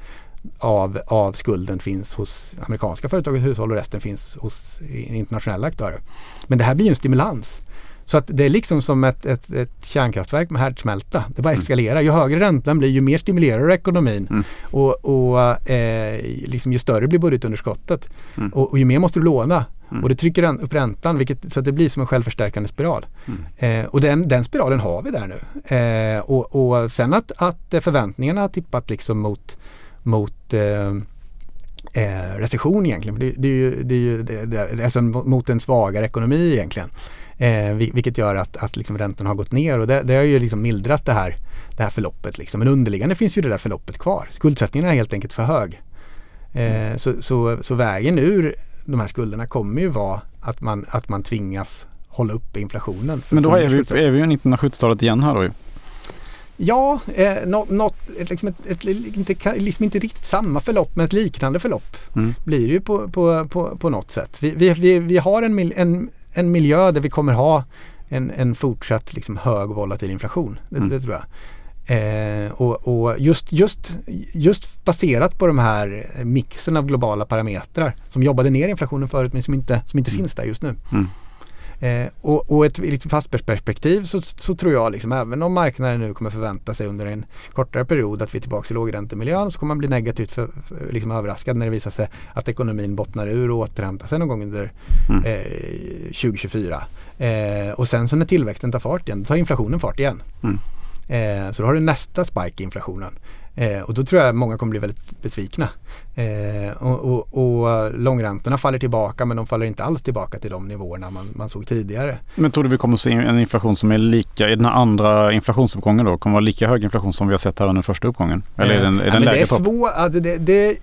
Speaker 2: av, av skulden finns hos amerikanska företag och hushåll och resten finns hos internationella aktörer. Men det här blir ju en stimulans. Så att det är liksom som ett, ett, ett kärnkraftverk med härdsmälta. Det bara eskalerar. Ju högre räntan blir ju mer stimulerar ekonomin. Mm. Och, och eh, liksom ju större blir budgetunderskottet. Mm. Och, och, ju mer måste du låna. Mm. Och det trycker upp räntan vilket, så att det blir som en självförstärkande spiral. Mm. Eh, och den, den spiralen har vi där nu. Eh, och, och sen att, att förväntningarna har tippat liksom mot mot eh, eh, recession egentligen. Det, det, är ju, det är ju det, det, alltså mot en svagare ekonomi egentligen. Eh, vilket gör att, att liksom räntorna har gått ner och det, det har ju liksom mildrat det här, det här förloppet. Liksom. Men underliggande finns ju det där förloppet kvar. Skuldsättningen är helt enkelt för hög. Eh, så, så, så vägen ur de här skulderna kommer ju vara att man, att man tvingas hålla uppe inflationen.
Speaker 1: Men då är vi, är vi ju 1970-talet igen här då ju.
Speaker 2: Ja, eh, något, något liksom, ett, ett, inte, liksom inte riktigt samma förlopp men ett liknande förlopp mm. blir det ju på, på, på, på något sätt. Vi, vi, vi, vi har en, en, en miljö där vi kommer ha en, en fortsatt liksom hög volatil inflation. Det, mm. det tror jag. Eh, och, och just, just, just baserat på de här mixen av globala parametrar som jobbade ner inflationen förut men som inte, som inte mm. finns där just nu. Mm. Eh, och, och ett lite fast perspektiv så, så, tror jag liksom även om marknaden nu kommer förvänta sig under en kortare period att vi är tillbaka i lågräntemiljön så kommer man bli negativt för, för, liksom överraskad när det visar sig att ekonomin bottnar ur och återhämtar sig någon gång under mm. eh, 2024. Eh, och sen så när tillväxten tar fart igen, då tar inflationen fart igen. Mm. Eh, så då har du nästa spike i inflationen. Eh, och då tror jag många kommer bli väldigt besvikna. Eh, och, och, och långräntorna faller tillbaka men de faller inte alls tillbaka till de nivåerna man, man såg tidigare.
Speaker 1: Men tror du vi kommer att se en inflation som är lika, i den här andra inflationsuppgången då, kommer vara lika hög inflation som vi har sett här under första uppgången? Eller är den, är
Speaker 2: den
Speaker 1: ja, lägre
Speaker 2: det är svårt, alltså det, det,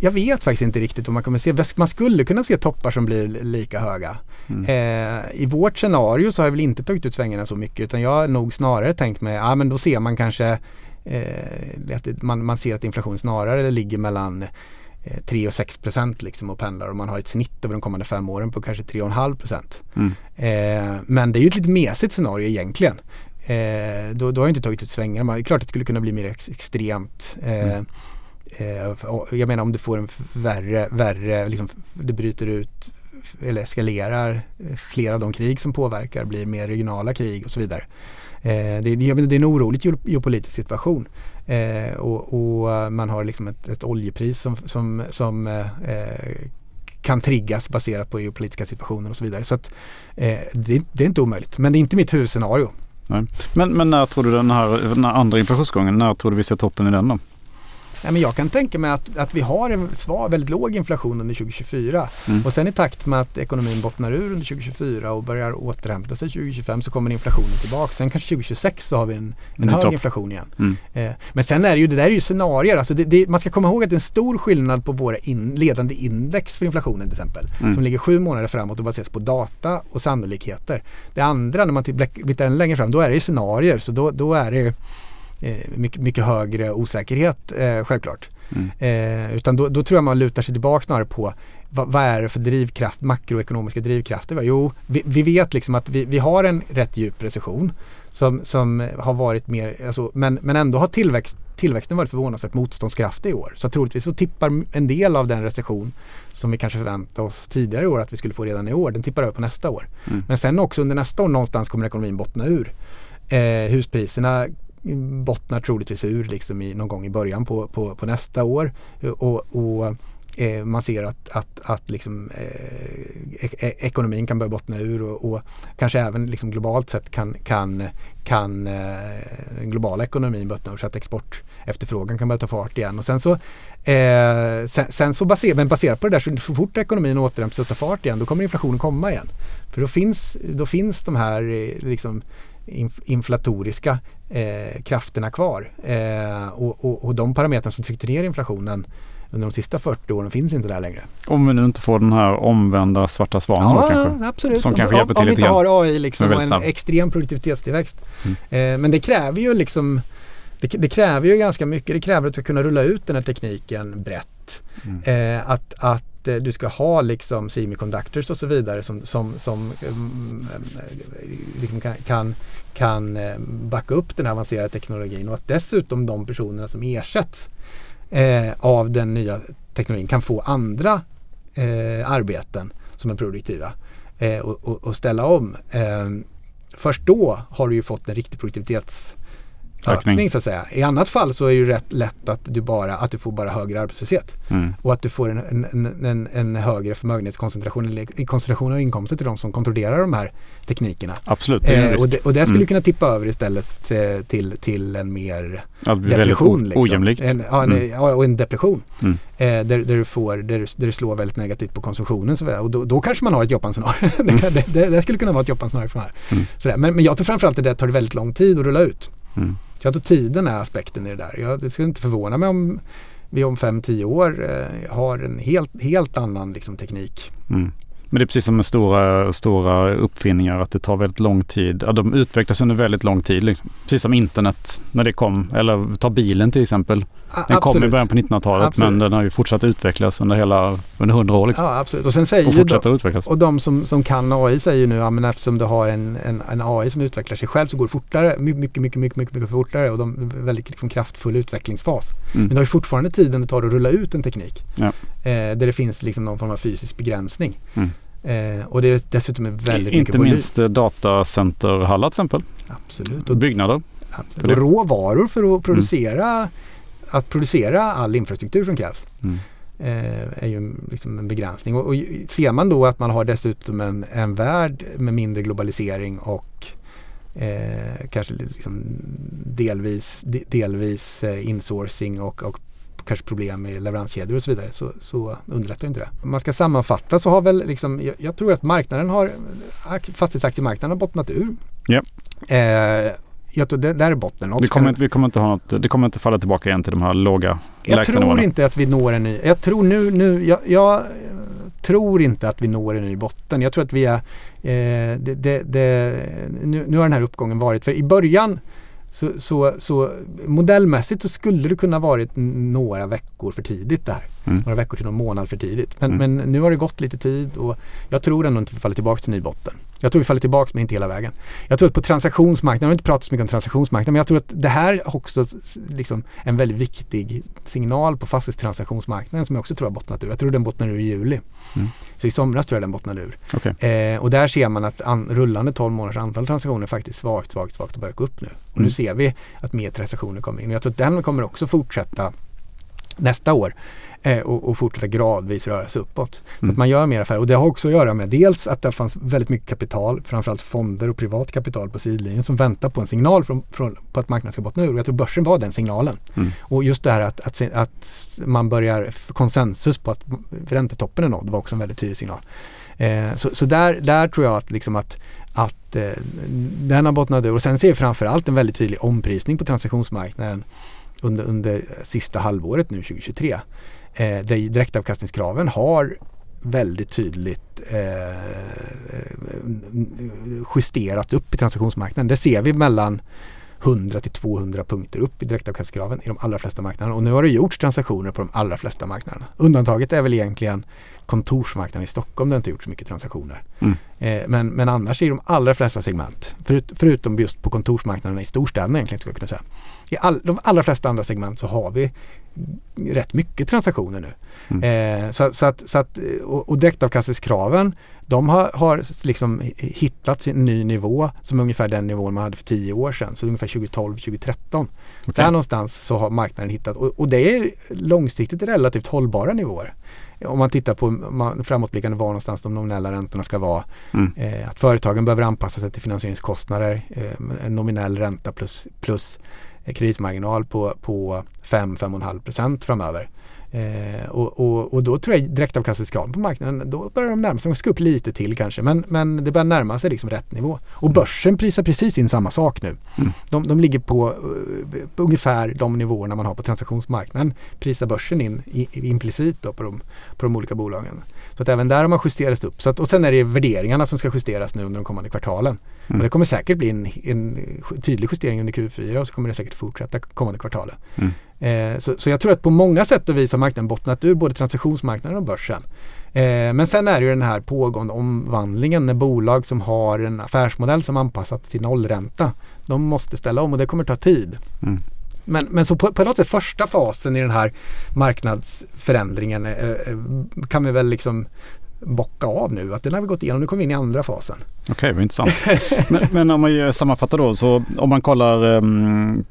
Speaker 2: jag vet faktiskt inte riktigt om man kommer se, man skulle kunna se toppar som blir lika höga. Mm. Eh, I vårt scenario så har jag väl inte tagit ut svängarna så mycket utan jag har nog snarare tänkt mig, ja men då ser man kanske eh, man, man ser att inflationen snarare ligger mellan eh, 3 och 6 procent liksom och pendlar och man har ett snitt över de kommande fem åren på kanske 3,5 procent. Mm. Eh, men det är ju ett lite mesigt scenario egentligen. Eh, då, då har jag inte tagit ut svängarna. Det är klart att det skulle kunna bli mer ex extremt. Eh, mm. Eh, jag menar om du får en värre, värre liksom, det bryter ut eller eskalerar eh, flera av de krig som påverkar blir mer regionala krig och så vidare. Eh, det, det, är en orolig geopolitisk situation. Eh, och, och, man har liksom ett, ett oljepris som, som, som eh, eh kan triggas baserat på geopolitiska situationer och så vidare. Så att, eh, det, det, är inte omöjligt. Men det är inte mitt huvudscenario.
Speaker 1: Nej. Men, men när tror du den här, den här andra inflationsgången, när tror du vi ser toppen i den då?
Speaker 2: Ja, men jag kan tänka mig att, att vi har en svar, väldigt låg inflation under 2024 mm. och sen i takt med att ekonomin bottnar ur under 2024 och börjar återhämta sig 2025 så kommer inflationen tillbaka. Sen kanske 2026 så har vi en, en hög top. inflation igen. Mm. Eh, men sen är det ju, det där är ju scenarier. Alltså det, det, man ska komma ihåg att det är en stor skillnad på våra in, ledande index för inflationen till exempel. Mm. Som ligger sju månader framåt och baseras på data och sannolikheter. Det andra när man tittar längre fram, då är det ju scenarier. Så då, då är det mycket, mycket, högre osäkerhet eh, självklart. Mm. Eh, utan då, då, tror jag man lutar sig tillbaka snarare på vad, vad är det för drivkraft, makroekonomiska drivkrafter? Jo, vi, vi vet liksom att vi, vi, har en rätt djup recession som, som har varit mer, alltså, men, men ändå har tillväxt, tillväxten varit förvånansvärt motståndskraftig i år. Så troligtvis så tippar en del av den recession som vi kanske förväntade oss tidigare i år att vi skulle få redan i år, den tippar över på nästa år. Mm. Men sen också under nästa år någonstans kommer ekonomin bottna ur. Eh, huspriserna bottnar troligtvis ur liksom i, någon gång i början på, på, på nästa år. Och, och eh, man ser att, att, att liksom, eh, e, ekonomin kan börja bottna ur och, och, kanske även liksom globalt sett kan, kan, kan eh, den globala ekonomin bottna ur så att export efterfrågan kan börja ta fart igen. Och sen så, eh, sen, sen, så baser, men baserat på det där så, så fort ekonomin återhämtar sig och tar fart igen då kommer inflationen komma igen. För då finns, då finns de här eh, liksom, inflatoriska eh, krafterna kvar. Eh, och, och, och, de parametrar som tryckte ner inflationen under de sista 40 åren finns inte där längre.
Speaker 1: Om vi nu inte får den här omvända svarta svanen ja, då kanske?
Speaker 2: absolut.
Speaker 1: Som
Speaker 2: om,
Speaker 1: kanske
Speaker 2: om,
Speaker 1: hjälper till
Speaker 2: om
Speaker 1: lite grann.
Speaker 2: Om vi inte har AI liksom och en extrem produktivitetstillväxt. Mm. Eh, men det kräver ju liksom det, det, kräver ju ganska mycket. Det kräver att du ska kunna rulla ut den här tekniken brett. Mm. Eh, att, att Eh, du ska ha liksom semiconductors och så vidare som, som, som mm, eh, liksom kan, kan, eh, backa upp den här avancerade teknologin och att dessutom de personerna som ersätts eh, av den nya teknologin kan få andra eh, arbeten som är produktiva eh, och, och, och, ställa om. Eh, först då har du ju fått en riktig produktivitets ökning så att säga. I annat fall så är det ju rätt lätt att du, bara, att du får bara högre arbetslöshet. Mm. Och att du får en, en, en, en högre förmögenhetskoncentration eller koncentration av inkomster till de som kontrollerar de här teknikerna.
Speaker 1: Absolut,
Speaker 2: det är en risk. Eh, och, det, och det skulle mm. kunna tippa över istället eh, till, till en mer ja, depression.
Speaker 1: Liksom. Ojämlikt.
Speaker 2: En, ja, mm. ja, och en depression. Mm. Eh, där, där, du får, där, där det slår väldigt negativt på konsumtionen. Så, och då, då kanske man har ett jobbanscenario. Mm. det, det, det, skulle kunna vara ett jobbanscenario för här. Mm. Men, men jag tror framförallt att det tar väldigt lång tid att rulla ut. Mm. Jag tror tiden är aspekten i det där. Jag, det skulle inte förvåna mig om vi om 5-10 år eh, har en helt, helt annan liksom, teknik.
Speaker 1: Mm. Men det är precis som med stora, stora uppfinningar att det tar väldigt lång tid. Ja, de utvecklas under väldigt lång tid. Liksom. Precis som internet när det kom. Eller ta bilen till exempel. Den kom i början på 1900-talet men den har ju fortsatt utvecklas under hela under hundra år. Liksom.
Speaker 2: Ja, absolut. Och sen säger
Speaker 1: och fortsätter
Speaker 2: de,
Speaker 1: utvecklas.
Speaker 2: och de som, som kan AI säger ju nu, ja men eftersom du har en, en, en AI som utvecklar sig själv så går det fortare, mycket, mycket, mycket, mycket, mycket, fortare och de är väldigt liksom, kraftfull utvecklingsfas.
Speaker 1: Mm.
Speaker 2: Men det har ju fortfarande tiden det tar att rulla ut en teknik.
Speaker 1: Ja.
Speaker 2: Eh, där det finns liksom någon form av fysisk begränsning.
Speaker 1: Mm.
Speaker 2: Eh, och det är dessutom är väldigt mycket
Speaker 1: Inte minst eh, datacenterhallar till exempel.
Speaker 2: Absolut. Och,
Speaker 1: Byggnader.
Speaker 2: absolut. och råvaror för att producera, att producera all infrastruktur som krävs.
Speaker 1: Mm.
Speaker 2: Eh, är ju liksom en begränsning. Och, och ser man då att man har dessutom en, en värld med mindre globalisering och eh, kanske liksom delvis, de, delvis eh, insourcing och, och kanske problem med leveranskedjor och så vidare så, så underlättar inte det. Om man ska sammanfatta så har väl liksom, jag, jag tror att marknaden har, fastighetsaktiemarknaden har bottnat ur.
Speaker 1: Ja.
Speaker 2: Eh, jag tror det, där är botten.
Speaker 1: Det kommer, inte, vi kommer inte ha något, det kommer inte falla tillbaka igen till de här låga
Speaker 2: Jag tror inte att vi når en ny, jag tror nu, nu jag, jag tror inte att vi når en ny botten. Jag tror att vi är, eh, det, det, det, nu, nu har den här uppgången varit, för i början så, så, så modellmässigt så skulle det kunna varit några veckor för tidigt där.
Speaker 1: Mm.
Speaker 2: Några veckor till någon månad för tidigt. Men,
Speaker 1: Mm.
Speaker 2: men nu har det gått lite tid och jag tror ändå inte vi faller tillbaka till ny botten. Jag tror vi faller tillbaka men inte hela vägen. Jag tror att på transaktionsmarknaden, jag har inte pratat så mycket om transaktionsmarknaden, men jag tror att det här är också liksom en väldigt viktig signal på fastighetstransaktionsmarknaden som jag också tror har bottnat ur. Jag tror den bottnar ur i juli.
Speaker 1: Mm.
Speaker 2: Så i somras tror jag den bottnade ur.
Speaker 1: Okej.
Speaker 2: Eh, och där ser man att an, rullande 12 månaders antal transaktioner faktiskt svagt, svagt, svagt och börjar gå upp nu. Och nu
Speaker 1: Mm.
Speaker 2: ser vi att mer transaktioner kommer in. Och jag tror att den kommer också fortsätta nästa år eh, och, och fortsätta gradvis röra sig uppåt. Så
Speaker 1: Mm.
Speaker 2: att man gör mer affärer. Och det har också att göra med dels att det fanns väldigt mycket kapital, framförallt fonder och privat kapital på sidlinjen som väntar på en signal från, från, på att marknaden ska bottna ur. Och jag tror börsen var den signalen.
Speaker 1: Mm.
Speaker 2: Och just det här att, att, att man börjar konsensus på att räntetoppen är nådd var också en väldigt tydlig signal. Eh, så så där, där tror jag att, liksom att, att eh, den har bottnat ur. Och sen ser vi framförallt en väldigt tydlig omprisning på transaktionsmarknaden under, under sista halvåret nu 2023. Eh, direktavkastningskraven har väldigt tydligt eh, justerats upp i transaktionsmarknaden. Det ser vi mellan 100 till 200 punkter upp i direktavkastningskraven i de allra flesta marknaderna. Och nu har det gjorts transaktioner på de allra flesta marknaderna. Undantaget är väl egentligen kontorsmarknaden i Stockholm där det inte gjorts så mycket transaktioner.
Speaker 1: Mm.
Speaker 2: Eh, men, men annars i de allra flesta segment, förut, förutom just på kontorsmarknaderna i storstäderna egentligen skulle jag kunna säga. I all, de allra flesta andra segment så har vi rätt mycket transaktioner nu.
Speaker 1: Mm.
Speaker 2: Eh, så, så att, så att, och, och direktavkastningskraven de har, har liksom hittat sin ny nivå som är ungefär den nivån man hade för tio år sedan. Så ungefär 2012-2013.
Speaker 1: Okej.
Speaker 2: Där någonstans så har marknaden hittat och, och det är långsiktigt relativt hållbara nivåer. Om man tittar på man, framåtblickande var någonstans de nominella räntorna ska vara.
Speaker 1: Mm.
Speaker 2: Eh, att företagen behöver anpassa sig till finansieringskostnader. Eh, en nominell ränta plus, plus kreditmarginal på, på 5-5,5 procent framöver. Eh, och, och, och då tror jag direktavkastningskraven på marknaden, då börjar de närma sig, de ska upp lite till kanske, men, men det börjar närma sig liksom rätt nivå. Och börsen prisar precis in samma sak nu.
Speaker 1: Mm.
Speaker 2: De, de ligger på, uh, på ungefär de nivåerna man har på transaktionsmarknaden. Prisar börsen in i, implicit då på, de, på de olika bolagen. Så att även där har man justerats upp. Så att, och sen är det värderingarna som ska justeras nu under de kommande kvartalen.
Speaker 1: Mm.
Speaker 2: Och det kommer säkert bli en, en tydlig justering under Q4 och så kommer det säkert fortsätta kommande kvartalen.
Speaker 1: Mm.
Speaker 2: Eh, så, så jag tror att på många sätt och vis har marknaden bottnat ur både transaktionsmarknaden och börsen. Eh, men sen är det ju den här pågående omvandlingen när bolag som har en affärsmodell som anpassat till nollränta. De måste ställa om och det kommer ta tid.
Speaker 1: Mm.
Speaker 2: Men, men så på, på något sätt första fasen i den här marknadsförändringen eh, eh, kan vi väl liksom bocka av nu. Att den har vi gått igenom. Nu kommer vi in i andra fasen.
Speaker 1: Okej, vad intressant. men, men om man sammanfattar då, så om man kollar um,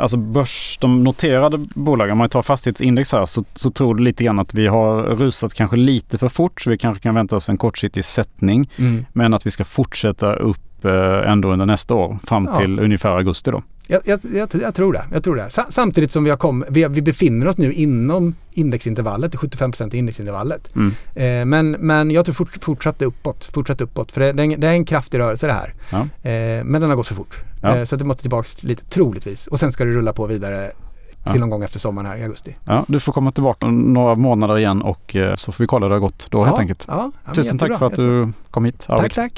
Speaker 1: alltså börs, de noterade bolagen, om man tar fastighetsindex här, så, så tror du lite grann att vi har rusat kanske lite för fort, så vi kanske kan vänta oss en kortsiktig sättning, men att vi ska fortsätta upp eh, ändå under nästa år, fram
Speaker 2: Ja.
Speaker 1: till ungefär augusti då.
Speaker 2: Jag, jag, jag, jag tror det. Jag tror det. Sa, samtidigt som vi, har kom, vi, vi befinner oss nu inom indexintervallet, det 75 i indexintervallet.
Speaker 1: Mm.
Speaker 2: Eh, men, men jag tror fort, fortsatt uppåt. Fortsatt uppåt. För det, det, är en, det är en kraftig rörelse det här.
Speaker 1: Ja.
Speaker 2: Eh, men den har gått för fort.
Speaker 1: Ja.
Speaker 2: Eh, så det måste tillbaka lite troligtvis. Och sen ska det rulla på vidare till
Speaker 1: Ja.
Speaker 2: någon gång efter sommaren här i augusti.
Speaker 1: Ja, du får komma tillbaka några månader igen och eh, så får vi kolla hur det har gått då helt
Speaker 2: ja,
Speaker 1: enkelt.
Speaker 2: Ja,
Speaker 1: Tusen tack för att
Speaker 2: jättebra.
Speaker 1: du kom hit Arvid.
Speaker 2: Tack, tack.